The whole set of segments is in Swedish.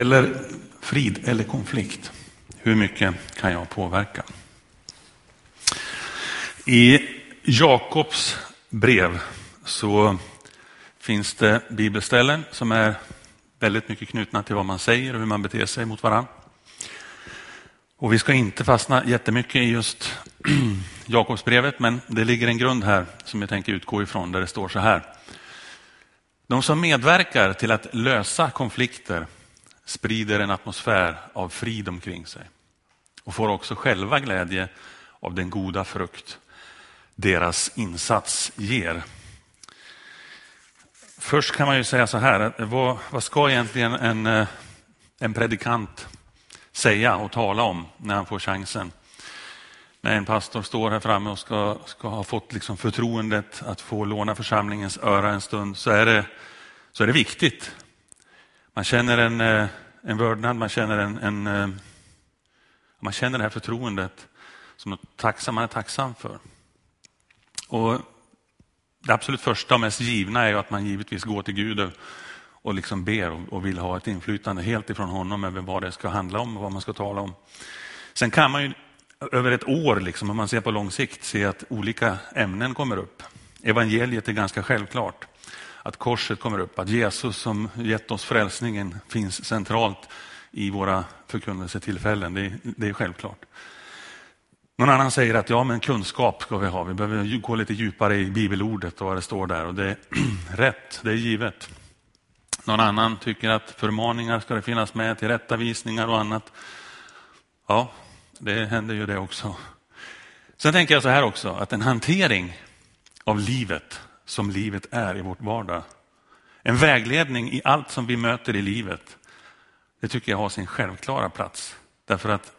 Eller frid eller konflikt. Hur mycket kan jag påverka? I Jakobs brev så finns det bibelställen som är väldigt mycket knutna till vad man säger och hur man beter sig mot varandra. Och vi ska inte fastna jättemycket i just Jakobsbrevet, men det ligger en grund här som jag tänker utgå ifrån där det står så här. De som medverkar till att lösa konflikter sprider en atmosfär av frid omkring sig och får också själva glädje av den goda frukt deras insats ger. Först kan man ju säga så här, vad, vad ska egentligen en, eh, en predikant säga och tala om när han får chansen? När en pastor står här framme och ska, ska ha fått liksom förtroendet att få låna församlingens öra en stund så är det, så är det viktigt. Man känner en, eh, en vördnad, man känner, en, en, eh, man känner det här förtroendet som något tacksam, man är tacksam för. Och det absolut första och mest givna är att man givetvis går till Gud och liksom ber och vill ha ett inflytande helt ifrån honom över vad det ska handla om och vad man ska tala om. Sen kan man ju över ett år, liksom, om man ser på lång sikt, se att olika ämnen kommer upp. Evangeliet är ganska självklart. Att korset kommer upp, att Jesus som gett oss frälsningen finns centralt i våra förkunnelsetillfällen. Det, det är självklart. Någon annan säger att ja, men kunskap ska vi ha. Vi behöver gå lite djupare i bibelordet och vad det står där. Och det är rätt, det är givet. Någon annan tycker att förmaningar ska det finnas med, tillrättavisningar och annat. Ja, det händer ju det också. Sen tänker jag så här också, att en hantering av livet som livet är i vårt vardag, en vägledning i allt som vi möter i livet, det tycker jag har sin självklara plats. Därför att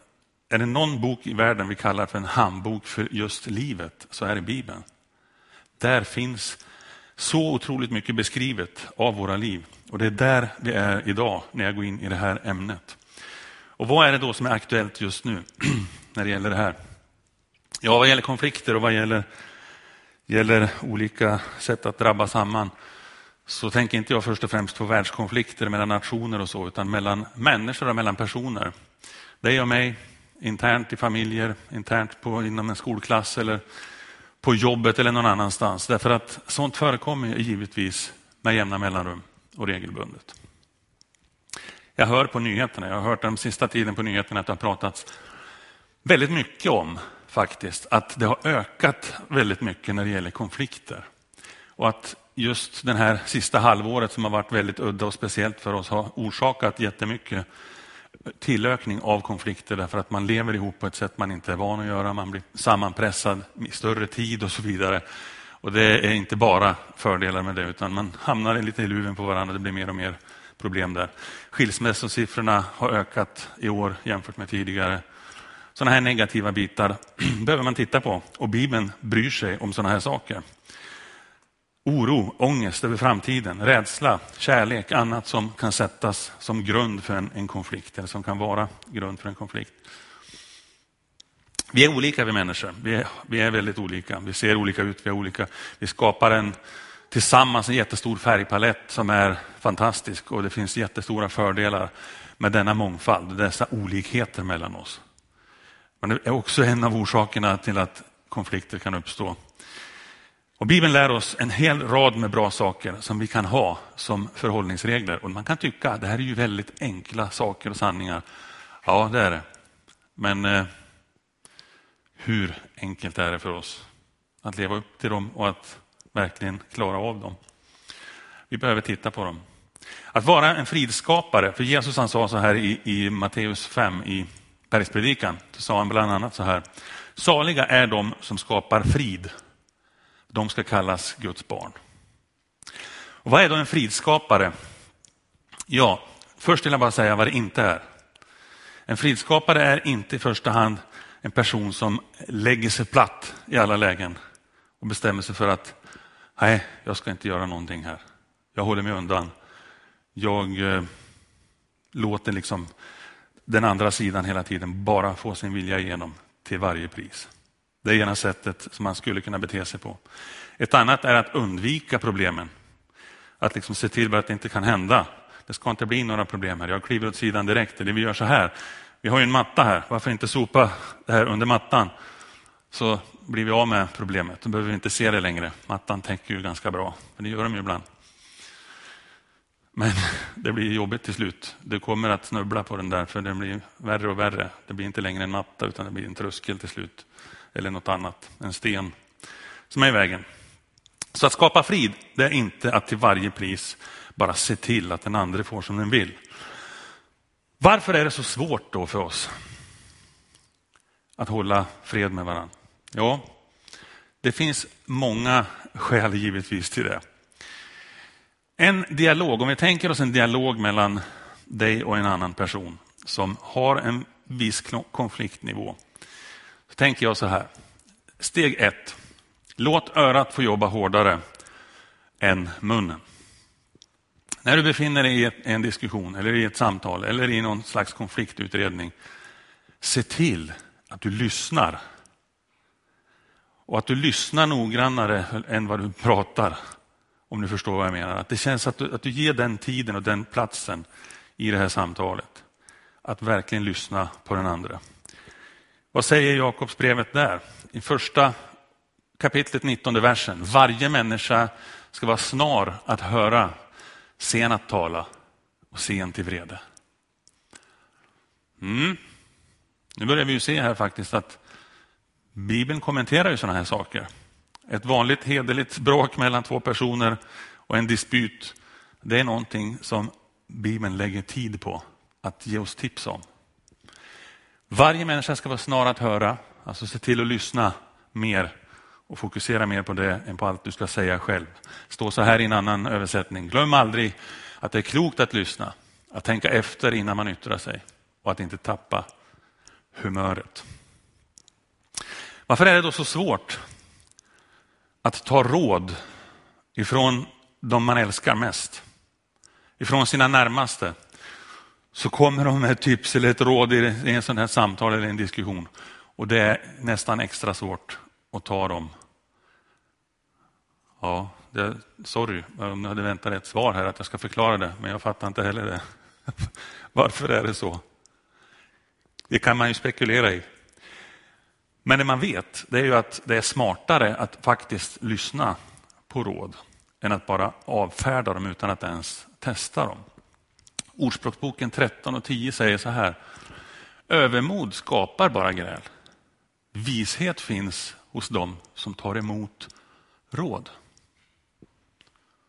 är det någon bok i världen vi kallar för en handbok för just livet så är det Bibeln. Där finns så otroligt mycket beskrivet av våra liv och det är där vi är idag när jag går in i det här ämnet. Och vad är det då som är aktuellt just nu när det gäller det här? Ja, vad gäller konflikter och vad gäller, gäller olika sätt att drabba samman så tänker inte jag först och främst på världskonflikter mellan nationer och så, utan mellan människor och mellan personer. Dig och mig, internt i familjer, internt på, inom en skolklass eller på jobbet eller någon annanstans. Därför att sånt förekommer givetvis med jämna mellanrum och regelbundet. Jag hör på nyheterna, jag har hört den sista tiden på nyheterna att det har pratats väldigt mycket om faktiskt att det har ökat väldigt mycket när det gäller konflikter. Och att just den här sista halvåret som har varit väldigt udda och speciellt för oss har orsakat jättemycket tillökning av konflikter därför att man lever ihop på ett sätt man inte är van att göra. Man blir sammanpressad i större tid och så vidare. Och det är inte bara fördelar med det utan man hamnar lite i luven på varandra. Det blir mer och mer problem där. Skilsmässosiffrorna har ökat i år jämfört med tidigare. Sådana här negativa bitar behöver man titta på och Bibeln bryr sig om sådana här saker. Oro, ångest över framtiden, rädsla, kärlek, annat som kan sättas som grund för en, en konflikt eller som kan vara grund för en konflikt. Vi är olika vi människor. Vi är, vi är väldigt olika. Vi ser olika ut. Vi, är olika. vi skapar en, tillsammans en jättestor färgpalett som är fantastisk och det finns jättestora fördelar med denna mångfald, dessa olikheter mellan oss. Men det är också en av orsakerna till att konflikter kan uppstå. Och Bibeln lär oss en hel rad med bra saker som vi kan ha som förhållningsregler. Och man kan tycka att det här är ju väldigt enkla saker och sanningar. Ja, det är det. Men eh, hur enkelt är det för oss att leva upp till dem och att verkligen klara av dem? Vi behöver titta på dem. Att vara en fridskapare, för Jesus han sa så här i, i Matteus 5 i bergspredikan, så sa han bland annat så här. Saliga är de som skapar frid de ska kallas Guds barn. Och vad är då en fridskapare? Ja, först vill jag bara säga vad det inte är. En fridskapare är inte i första hand en person som lägger sig platt i alla lägen och bestämmer sig för att nej, jag ska inte göra någonting här. Jag håller mig undan. Jag eh, låter liksom den andra sidan hela tiden bara få sin vilja igenom till varje pris. Det är ena sättet som man skulle kunna bete sig på. Ett annat är att undvika problemen. Att liksom se till att det inte kan hända. Det ska inte bli några problem här. Jag kliver åt sidan direkt. Eller vi gör så här. Vi har ju en matta här. Varför inte sopa det här under mattan? Så blir vi av med problemet. Då behöver vi inte se det längre. Mattan täcker ju ganska bra. Men det gör de ju ibland. Men det blir jobbigt till slut. Du kommer att snubbla på den där för den blir värre och värre. Det blir inte längre en matta utan det blir en tröskel till slut. Eller något annat, en sten som är i vägen. Så att skapa frid, det är inte att till varje pris bara se till att den andra får som den vill. Varför är det så svårt då för oss att hålla fred med varandra? Ja, det finns många skäl givetvis till det. En dialog, om vi tänker oss en dialog mellan dig och en annan person som har en viss konfliktnivå. Så tänker jag så här. Steg ett. Låt örat få jobba hårdare än munnen. När du befinner dig i en diskussion eller i ett samtal eller i någon slags konfliktutredning, se till att du lyssnar. Och att du lyssnar noggrannare än vad du pratar. Om ni förstår vad jag menar. Att det känns att du, att du ger den tiden och den platsen i det här samtalet. Att verkligen lyssna på den andra. Vad säger Jakobsbrevet där? I första kapitlet 19 versen. Varje människa ska vara snar att höra, sen att tala och sen till vrede. Mm. Nu börjar vi ju se här faktiskt att Bibeln kommenterar ju sådana här saker. Ett vanligt hederligt bråk mellan två personer och en dispyt, det är någonting som Bibeln lägger tid på att ge oss tips om. Varje människa ska vara snar att höra, alltså se till att lyssna mer och fokusera mer på det än på allt du ska säga själv. Står så här i en annan översättning. Glöm aldrig att det är klokt att lyssna, att tänka efter innan man yttrar sig och att inte tappa humöret. Varför är det då så svårt att ta råd ifrån de man älskar mest? Ifrån sina närmaste? Så kommer de med tips eller ett råd i en sån här samtal eller en diskussion. Och det är nästan extra svårt att ta dem. Ja, det, sorry om jag hade väntat ett svar här att jag ska förklara det, men jag fattar inte heller det. Varför är det så? Det kan man ju spekulera i. Men det man vet det är ju att det är smartare att faktiskt lyssna på råd än att bara avfärda dem utan att ens testa dem. Ordspråksboken 13 och 10 säger så här. Övermod skapar bara gräl. Vishet finns hos dem som tar emot råd.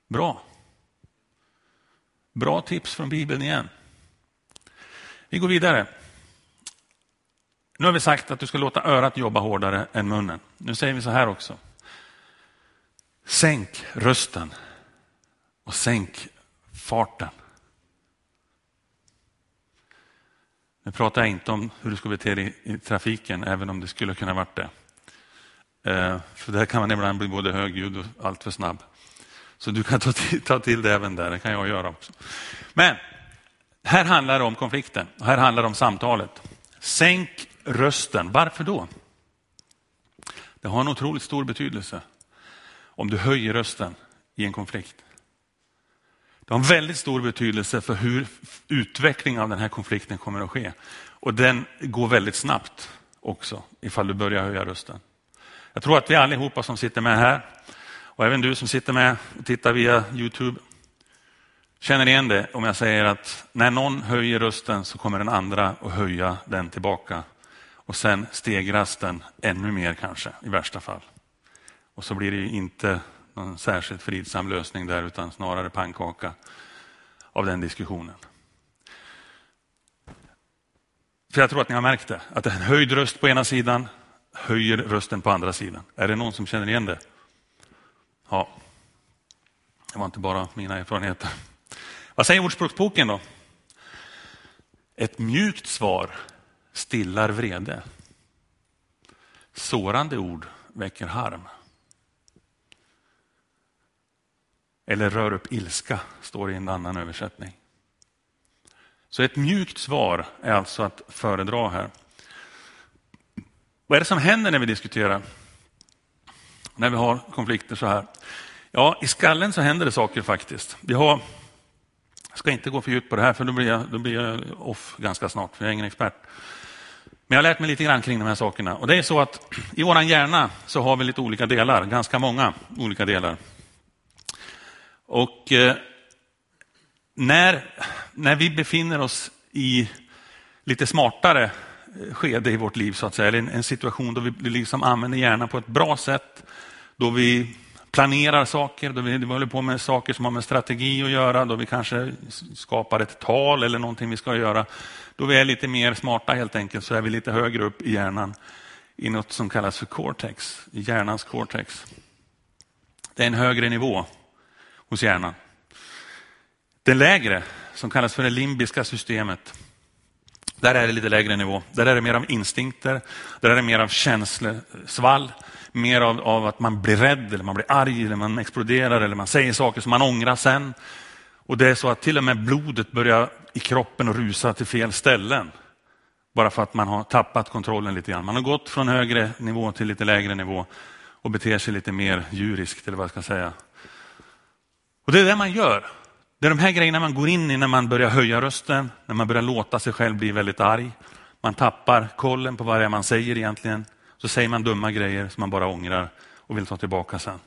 Bra. Bra tips från Bibeln igen. Vi går vidare. Nu har vi sagt att du ska låta örat jobba hårdare än munnen. Nu säger vi så här också. Sänk rösten och sänk farten. Nu pratar jag inte om hur du ska bete dig i trafiken, även om det skulle kunna varit det. Eh, för där kan man ibland bli både högljudd och alltför snabb. Så du kan ta till, ta till det även där, det kan jag göra också. Men här handlar det om konflikten, här handlar det om samtalet. Sänk rösten. Varför då? Det har en otroligt stor betydelse om du höjer rösten i en konflikt. Det har en väldigt stor betydelse för hur utvecklingen av den här konflikten kommer att ske. Och den går väldigt snabbt också ifall du börjar höja rösten. Jag tror att vi allihopa som sitter med här och även du som sitter med och tittar via Youtube känner igen det om jag säger att när någon höjer rösten så kommer den andra att höja den tillbaka. Och sen stegras den ännu mer kanske, i värsta fall. Och så blir det inte någon särskilt fridsam lösning där, utan snarare pannkaka av den diskussionen. För jag tror att ni har märkt det, att en höjd röst på ena sidan höjer rösten på andra sidan. Är det någon som känner igen det? Ja, det var inte bara mina erfarenheter. Vad säger Ordspråksboken då? Ett mjukt svar stillar vrede. Sårande ord väcker harm. Eller rör upp ilska, står det i en annan översättning. Så ett mjukt svar är alltså att föredra här. Vad är det som händer när vi diskuterar? När vi har konflikter så här? Ja, i skallen så händer det saker faktiskt. Vi har Jag ska inte gå för djupt på det här för då blir, jag, då blir jag off ganska snart, för jag är ingen expert. Men jag har lärt mig lite grann kring de här sakerna. Och det är så att i vår hjärna så har vi lite olika delar, ganska många olika delar. Och eh, när, när vi befinner oss i lite smartare eh, skede i vårt liv, så att säga, eller en, en situation då vi liksom använder hjärnan på ett bra sätt, då vi planerar saker, då vi, håller på med saker som har med strategi att göra, då vi kanske skapar ett tal eller någonting vi ska göra. Då vi är lite mer smarta helt enkelt, så är vi lite högre upp i hjärnan i något som kallas för cortex, hjärnans cortex. Det är en högre nivå hos hjärnan. Den lägre, som kallas för det limbiska systemet, där är det lite lägre nivå. Där är det mer av instinkter, där är det mer av känslosvall, mer av, av, att man blir rädd, eller man blir arg, eller man exploderar, eller man säger saker som man ångrar sen. Och det är så att till och med blodet börjar i kroppen och rusa till fel ställen. Bara för att man har tappat kontrollen lite grann. Man har gått från högre nivå till lite lägre nivå och beter sig lite mer djuriskt, eller vad jag ska säga. Och det är det man gör. Det är de här grejerna man går in i när man börjar höja rösten, när man börjar låta sig själv bli väldigt arg. Man tappar kollen på vad det är man säger egentligen. Så säger man dumma grejer som man bara ångrar och vill ta tillbaka sen.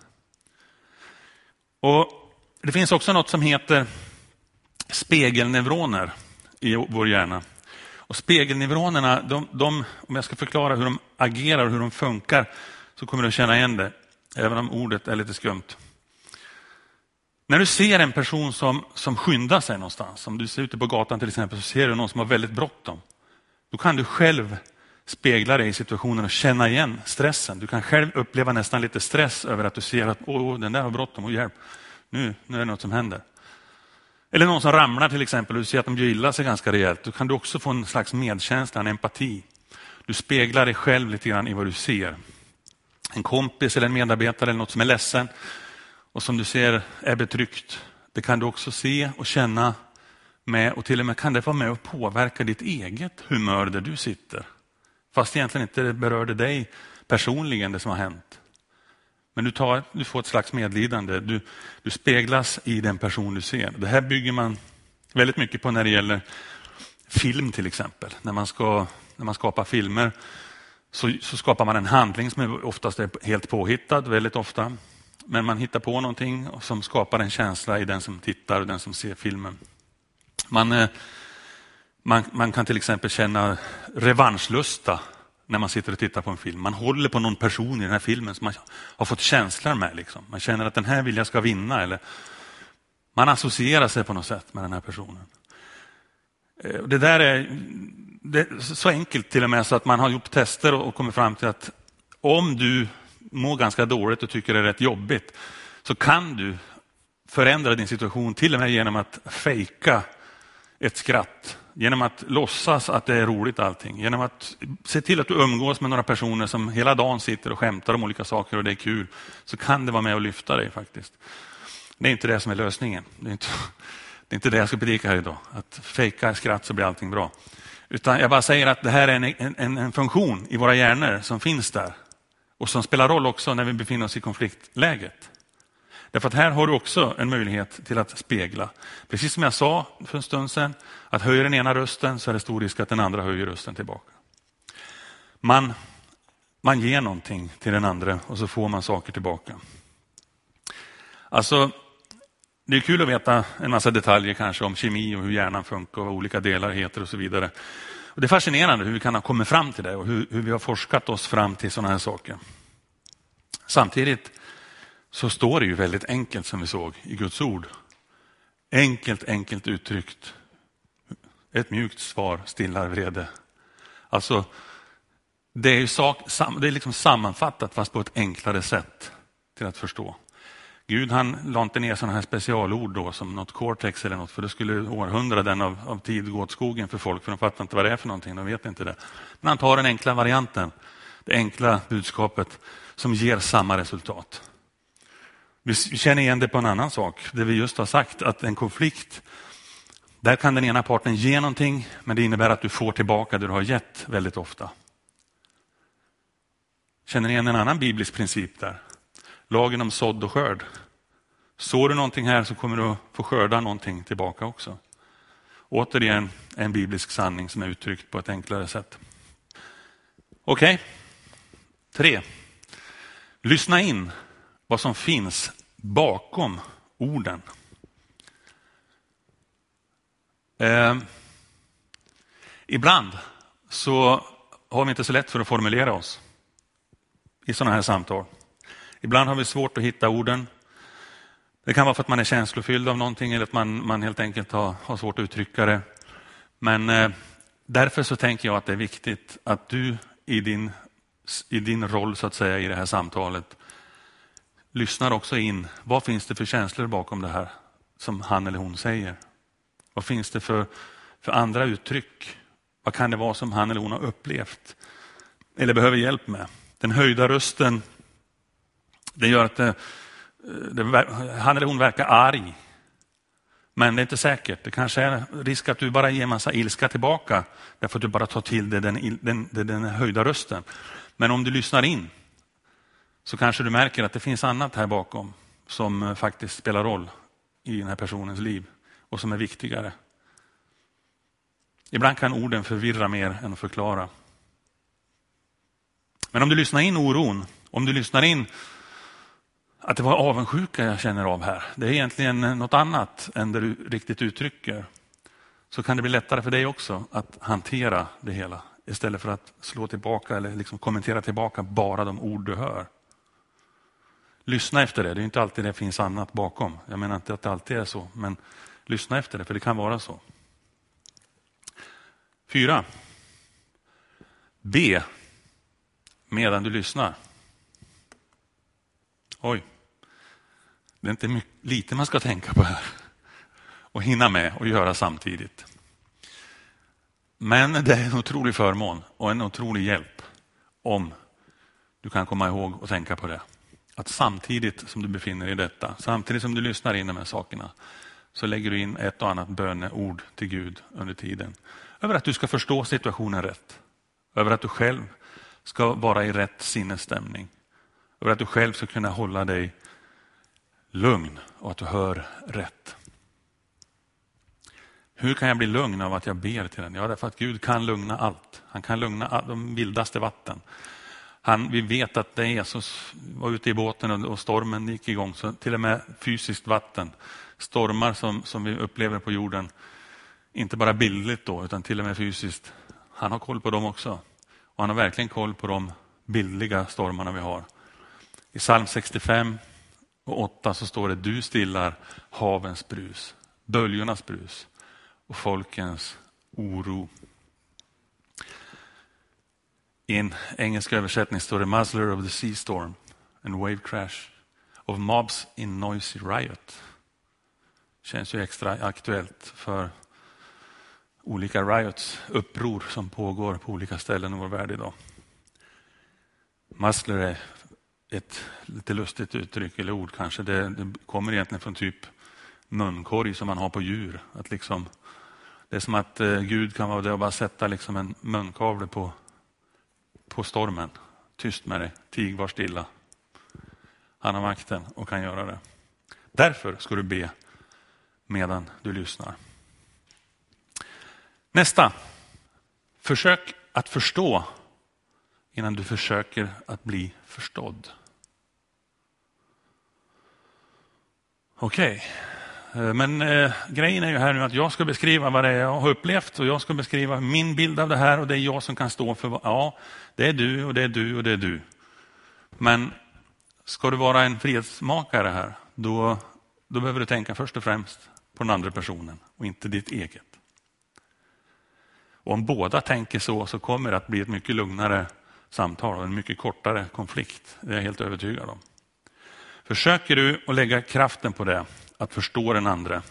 Och Det finns också något som heter spegelneuroner i vår hjärna. Och Spegelneuronerna, de, de, om jag ska förklara hur de agerar och hur de funkar, så kommer du att känna igen det, även om ordet är lite skumt. När du ser en person som, som skyndar sig någonstans, om du ser ute på gatan till exempel, så ser du någon som har väldigt bråttom. Då kan du själv spegla dig i situationen och känna igen stressen. Du kan själv uppleva nästan lite stress över att du ser att Åh, den där har bråttom, och hjälp, nu, nu är det något som händer. Eller någon som ramlar till exempel och du ser att de gör illa sig ganska rejält. Då kan du också få en slags medkänsla, en empati. Du speglar dig själv lite grann i vad du ser. En kompis eller en medarbetare eller något som är ledsen och som du ser är betryckt. Det kan du också se och känna med och till och med kan det vara med och påverka ditt eget humör där du sitter. Fast egentligen inte berörde dig personligen det som har hänt. Men du, tar, du får ett slags medlidande. Du, du speglas i den person du ser. Det här bygger man väldigt mycket på när det gäller film till exempel. När man, ska, när man skapar filmer så, så skapar man en handling som är oftast är helt påhittad, väldigt ofta. Men man hittar på någonting som skapar en känsla i den som tittar och den som ser filmen. Man, eh, man, man kan till exempel känna revanschlusta när man sitter och tittar på en film. Man håller på någon person i den här filmen som man har fått känslor med. Liksom. Man känner att den här vill jag ska vinna. Eller man associerar sig på något sätt med den här personen. Eh, det där är, det är så enkelt till och med så att man har gjort tester och kommit fram till att om du mår ganska dåligt och tycker det är rätt jobbigt så kan du förändra din situation till och med genom att fejka ett skratt. Genom att låtsas att det är roligt allting. Genom att se till att du umgås med några personer som hela dagen sitter och skämtar om olika saker och det är kul. Så kan det vara med och lyfta dig faktiskt. Det är inte det som är lösningen. Det är inte det, är inte det jag ska predika här idag. Att fejka skratt så blir allting bra. Utan jag bara säger att det här är en, en, en funktion i våra hjärnor som finns där. Och som spelar roll också när vi befinner oss i konfliktläget. Därför att här har du också en möjlighet till att spegla. Precis som jag sa för en stund sedan, att höjer den ena rösten så är det stor risk att den andra höjer rösten tillbaka. Man, man ger någonting till den andra och så får man saker tillbaka. Alltså, det är kul att veta en massa detaljer kanske om kemi och hur hjärnan funkar och vad olika delar heter och så vidare. Och det är fascinerande hur vi kan ha kommit fram till det och hur, hur vi har forskat oss fram till sådana här saker. Samtidigt så står det ju väldigt enkelt som vi såg i Guds ord. Enkelt, enkelt uttryckt. Ett mjukt svar stillar vrede. Alltså, det är, sak, det är liksom sammanfattat fast på ett enklare sätt till att förstå. Gud han la inte ner sådana här specialord då som något cortex eller något för då skulle århundraden av, av tid gå åt skogen för folk för de fattar inte vad det är för någonting, de vet inte det. Men han tar den enkla varianten, det enkla budskapet som ger samma resultat. Vi känner igen det på en annan sak, det vi just har sagt, att en konflikt, där kan den ena parten ge någonting, men det innebär att du får tillbaka det du har gett väldigt ofta. Känner ni igen en annan biblisk princip där? Lagen om sådd och skörd. Sår du någonting här så kommer du att få skörda någonting tillbaka också. Återigen en biblisk sanning som är uttryckt på ett enklare sätt. Okej, okay. tre. Lyssna in vad som finns bakom orden. Eh, ibland så har vi inte så lätt för att formulera oss i sådana här samtal. Ibland har vi svårt att hitta orden. Det kan vara för att man är känslofylld av någonting eller att man, man helt enkelt har, har svårt att uttrycka det. Men eh, därför så tänker jag att det är viktigt att du i din, i din roll så att säga i det här samtalet lyssnar också in. Vad finns det för känslor bakom det här som han eller hon säger? Vad finns det för, för andra uttryck? Vad kan det vara som han eller hon har upplevt eller behöver hjälp med? Den höjda rösten, det gör att det, det, han eller hon verkar arg. Men det är inte säkert. Det kanske är risk att du bara ger massa ilska tillbaka därför att du bara tar till dig den, den, den, den höjda rösten. Men om du lyssnar in så kanske du märker att det finns annat här bakom som eh, faktiskt spelar roll i den här personens liv och som är viktigare. Ibland kan orden förvirra mer än förklara. Men om du lyssnar in oron, om du lyssnar in att det var avundsjuka jag känner av här, det är egentligen eh, något annat än det du riktigt uttrycker, så kan det bli lättare för dig också att hantera det hela istället för att slå tillbaka eller liksom kommentera tillbaka bara de ord du hör. Lyssna efter det, det är inte alltid det finns annat bakom. Jag menar inte att det alltid är så, men lyssna efter det, för det kan vara så. Fyra. Be medan du lyssnar. Oj, det är inte mycket, lite man ska tänka på här och hinna med och göra samtidigt. Men det är en otrolig förmån och en otrolig hjälp om du kan komma ihåg och tänka på det. Att samtidigt som du befinner dig i detta, samtidigt som du lyssnar in de här sakerna, så lägger du in ett och annat böneord till Gud under tiden. Över att du ska förstå situationen rätt. Över att du själv ska vara i rätt sinnesstämning. Över att du själv ska kunna hålla dig lugn och att du hör rätt. Hur kan jag bli lugn av att jag ber till den? Ja, därför att Gud kan lugna allt. Han kan lugna de vildaste vatten. Han, vi vet att när Jesus var ute i båten och stormen gick igång, så till och med fysiskt vatten, stormar som, som vi upplever på jorden, inte bara bildligt då, utan till och med fysiskt. Han har koll på dem också. Och han har verkligen koll på de bildliga stormarna vi har. I psalm 65 och 8 så står det du stillar havens brus, böljornas brus och folkens oro. I en engelsk översättning står det Muzzler of the sea storm and wave crash of mobs in noisy riot. Känns ju extra aktuellt för olika riots, uppror som pågår på olika ställen i vår värld idag. Muzzler är ett lite lustigt uttryck eller ord kanske. Det, det, kommer egentligen från typ munkorg som man har på djur. Att liksom, det är som att eh, Gud kan vara där och bara sätta liksom en munkavle på på stormen. Tyst med dig, tig, var stilla. Han har makten och kan göra det. Därför ska du be medan du lyssnar. Nästa. Försök att förstå innan du försöker att bli förstådd. Okej, okay. Eh, men eh, grejen är ju här nu att jag ska beskriva vad det är jag har upplevt och jag ska beskriva min bild av det här och det är jag som kan stå för, ja, det är du och det är du och det är du. Men ska du vara en frihetsmakare här, då, då behöver du tänka först och främst på den andra personen och inte ditt eget. Och om båda tänker så, så kommer det att bli ett mycket lugnare samtal och en mycket kortare konflikt. Det är jag helt övertygad om. Försöker du att lägga kraften på det, att förstå den andra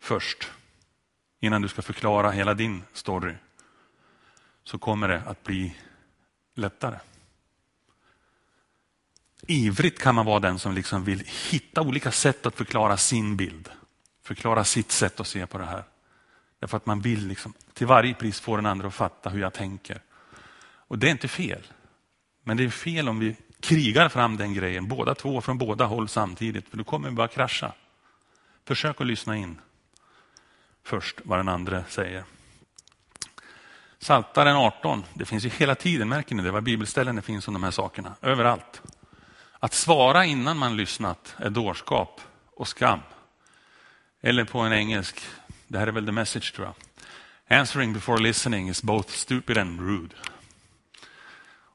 först, innan du ska förklara hela din story, så kommer det att bli lättare. Ivrigt kan man vara den som liksom vill hitta olika sätt att förklara sin bild, förklara sitt sätt att se på det här. Därför att man vill liksom till varje pris få den andra att fatta hur jag tänker. Och det är inte fel. Men det är fel om vi krigar fram den grejen, båda två från båda håll samtidigt, för du kommer bara krascha. Försök att lyssna in först vad den andra säger. Saltaren 18, det finns ju hela tiden, märker ni det, vad bibelställen det finns om de här sakerna, överallt. Att svara innan man lyssnat är dårskap och skam. Eller på en engelsk, det här är väl the message tror jag. Answering before listening is both stupid and rude.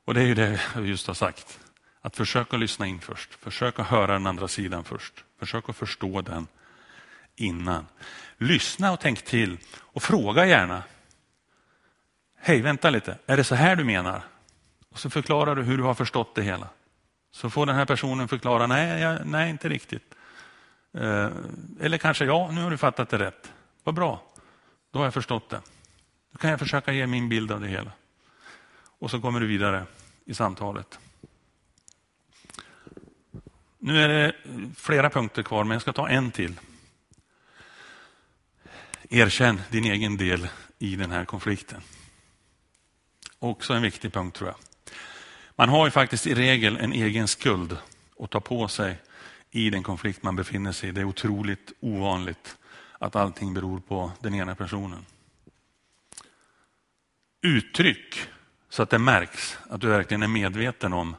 Och det är ju det jag just har sagt. Att försöka lyssna in först, försöka höra den andra sidan först, försöka förstå den innan. Lyssna och tänk till och fråga gärna. Hej, vänta lite, är det så här du menar? Och så förklarar du hur du har förstått det hela. Så får den här personen förklara, nej, jag, nej inte riktigt. Eh, eller kanske, ja, nu har du fattat det rätt. Vad bra, då har jag förstått det. Då kan jag försöka ge min bild av det hela. Och så kommer du vidare i samtalet. Nu är det flera punkter kvar, men jag ska ta en till. Erkänn din egen del i den här konflikten. Också en viktig punkt tror jag. Man har ju faktiskt i regel en egen skuld att ta på sig i den konflikt man befinner sig i. Det är otroligt ovanligt att allting beror på den ena personen. Uttryck så att det märks att du verkligen är medveten om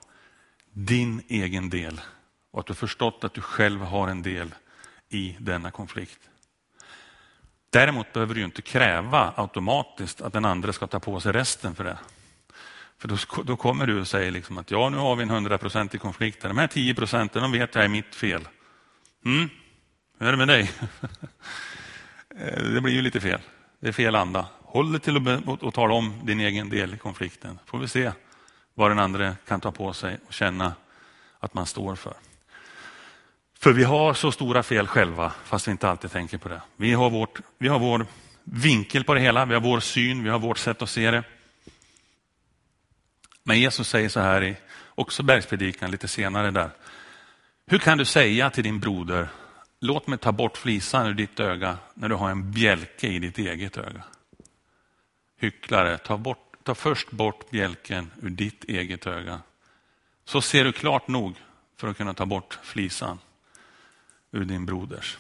din egen del och att du förstått att du själv har en del i denna konflikt. Däremot behöver du inte kräva automatiskt att den andra ska ta på sig resten för det. För då, då kommer du och säger liksom att ja, nu har vi en hundraprocentig konflikt. De här tio procenten, de vet jag är mitt fel. Mm, hur är det med dig? det blir ju lite fel. Det är fel anda. Håll dig till att och tala om din egen del i konflikten. får vi se vad den andra kan ta på sig och känna att man står för. För vi har så stora fel själva, fast vi inte alltid tänker på det. Vi har, vårt, vi har vår vinkel på det hela, vi har vår syn, vi har vårt sätt att se det. Men Jesus säger så här i också bergspredikan lite senare där. Hur kan du säga till din broder, låt mig ta bort flisan ur ditt öga när du har en bjälke i ditt eget öga? Hycklare, ta, bort, ta först bort bjälken ur ditt eget öga. Så ser du klart nog för att kunna ta bort flisan ur din broders.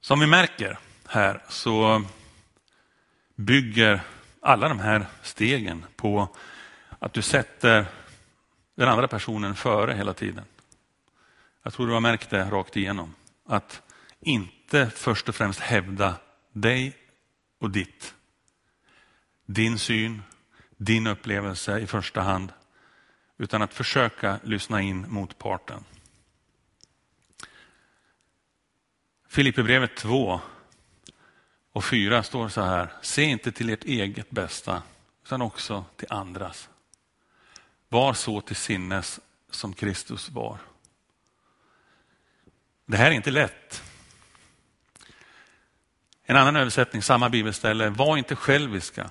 Som vi märker här så bygger alla de här stegen på att du sätter den andra personen före hela tiden. Jag tror du har märkt det rakt igenom. Att inte först och främst hävda dig och ditt. Din syn, din upplevelse i första hand. Utan att försöka lyssna in motparten. Filipperbrevet 2 och 4 står så här. Se inte till ert eget bästa utan också till andras. Var så till sinnes som Kristus var. Det här är inte lätt. En annan översättning, samma bibelställe. Var inte själviska.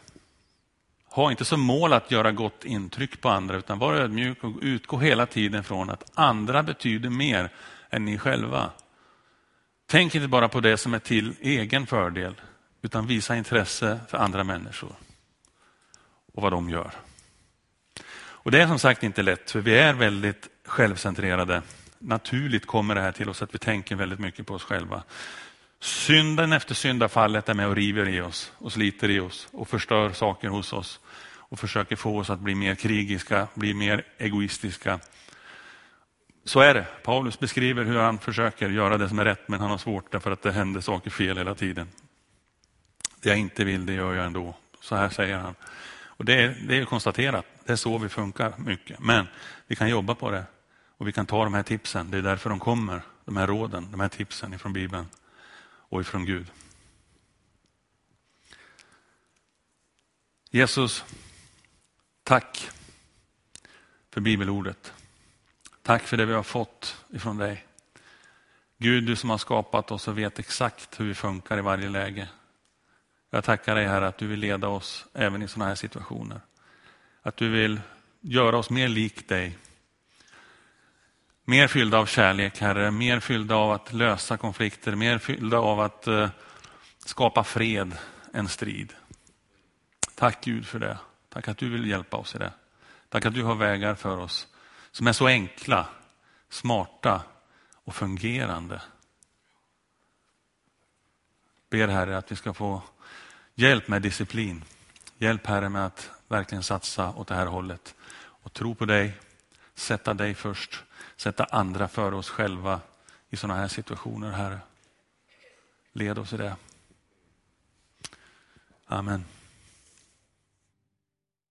Ha inte som mål att göra gott intryck på andra utan var ödmjuk och utgå hela tiden från att andra betyder mer än ni själva. Tänk inte bara på det som är till egen fördel utan visa intresse för andra människor och vad de gör. Och Det är som sagt inte lätt, för vi är väldigt självcentrerade. Naturligt kommer det här till oss att vi tänker väldigt mycket på oss själva. Synden efter syndafallet är med och river i oss och sliter i oss och förstör saker hos oss och försöker få oss att bli mer krigiska, bli mer egoistiska. Så är det. Paulus beskriver hur han försöker göra det som är rätt, men han har svårt därför att det händer saker fel hela tiden. Det jag inte vill, det gör jag ändå. Så här säger han. Och det är, det är konstaterat, det är så vi funkar mycket. Men vi kan jobba på det och vi kan ta de här tipsen. Det är därför de kommer, de här råden, de här tipsen ifrån Bibeln och ifrån Gud. Jesus, tack för bibelordet. Tack för det vi har fått ifrån dig. Gud, du som har skapat oss och vet exakt hur vi funkar i varje läge. Jag tackar dig Herre att du vill leda oss även i sådana här situationer. Att du vill göra oss mer lik dig. Mer fyllda av kärlek Herre, mer fyllda av att lösa konflikter, mer fyllda av att eh, skapa fred än strid. Tack Gud för det. Tack att du vill hjälpa oss i det. Tack att du har vägar för oss som är så enkla, smarta och fungerande. Ber Herre att vi ska få hjälp med disciplin. Hjälp Herre med att verkligen satsa åt det här hållet och tro på dig, sätta dig först, sätta andra före oss själva i sådana här situationer, Herre. Led oss i det. Amen.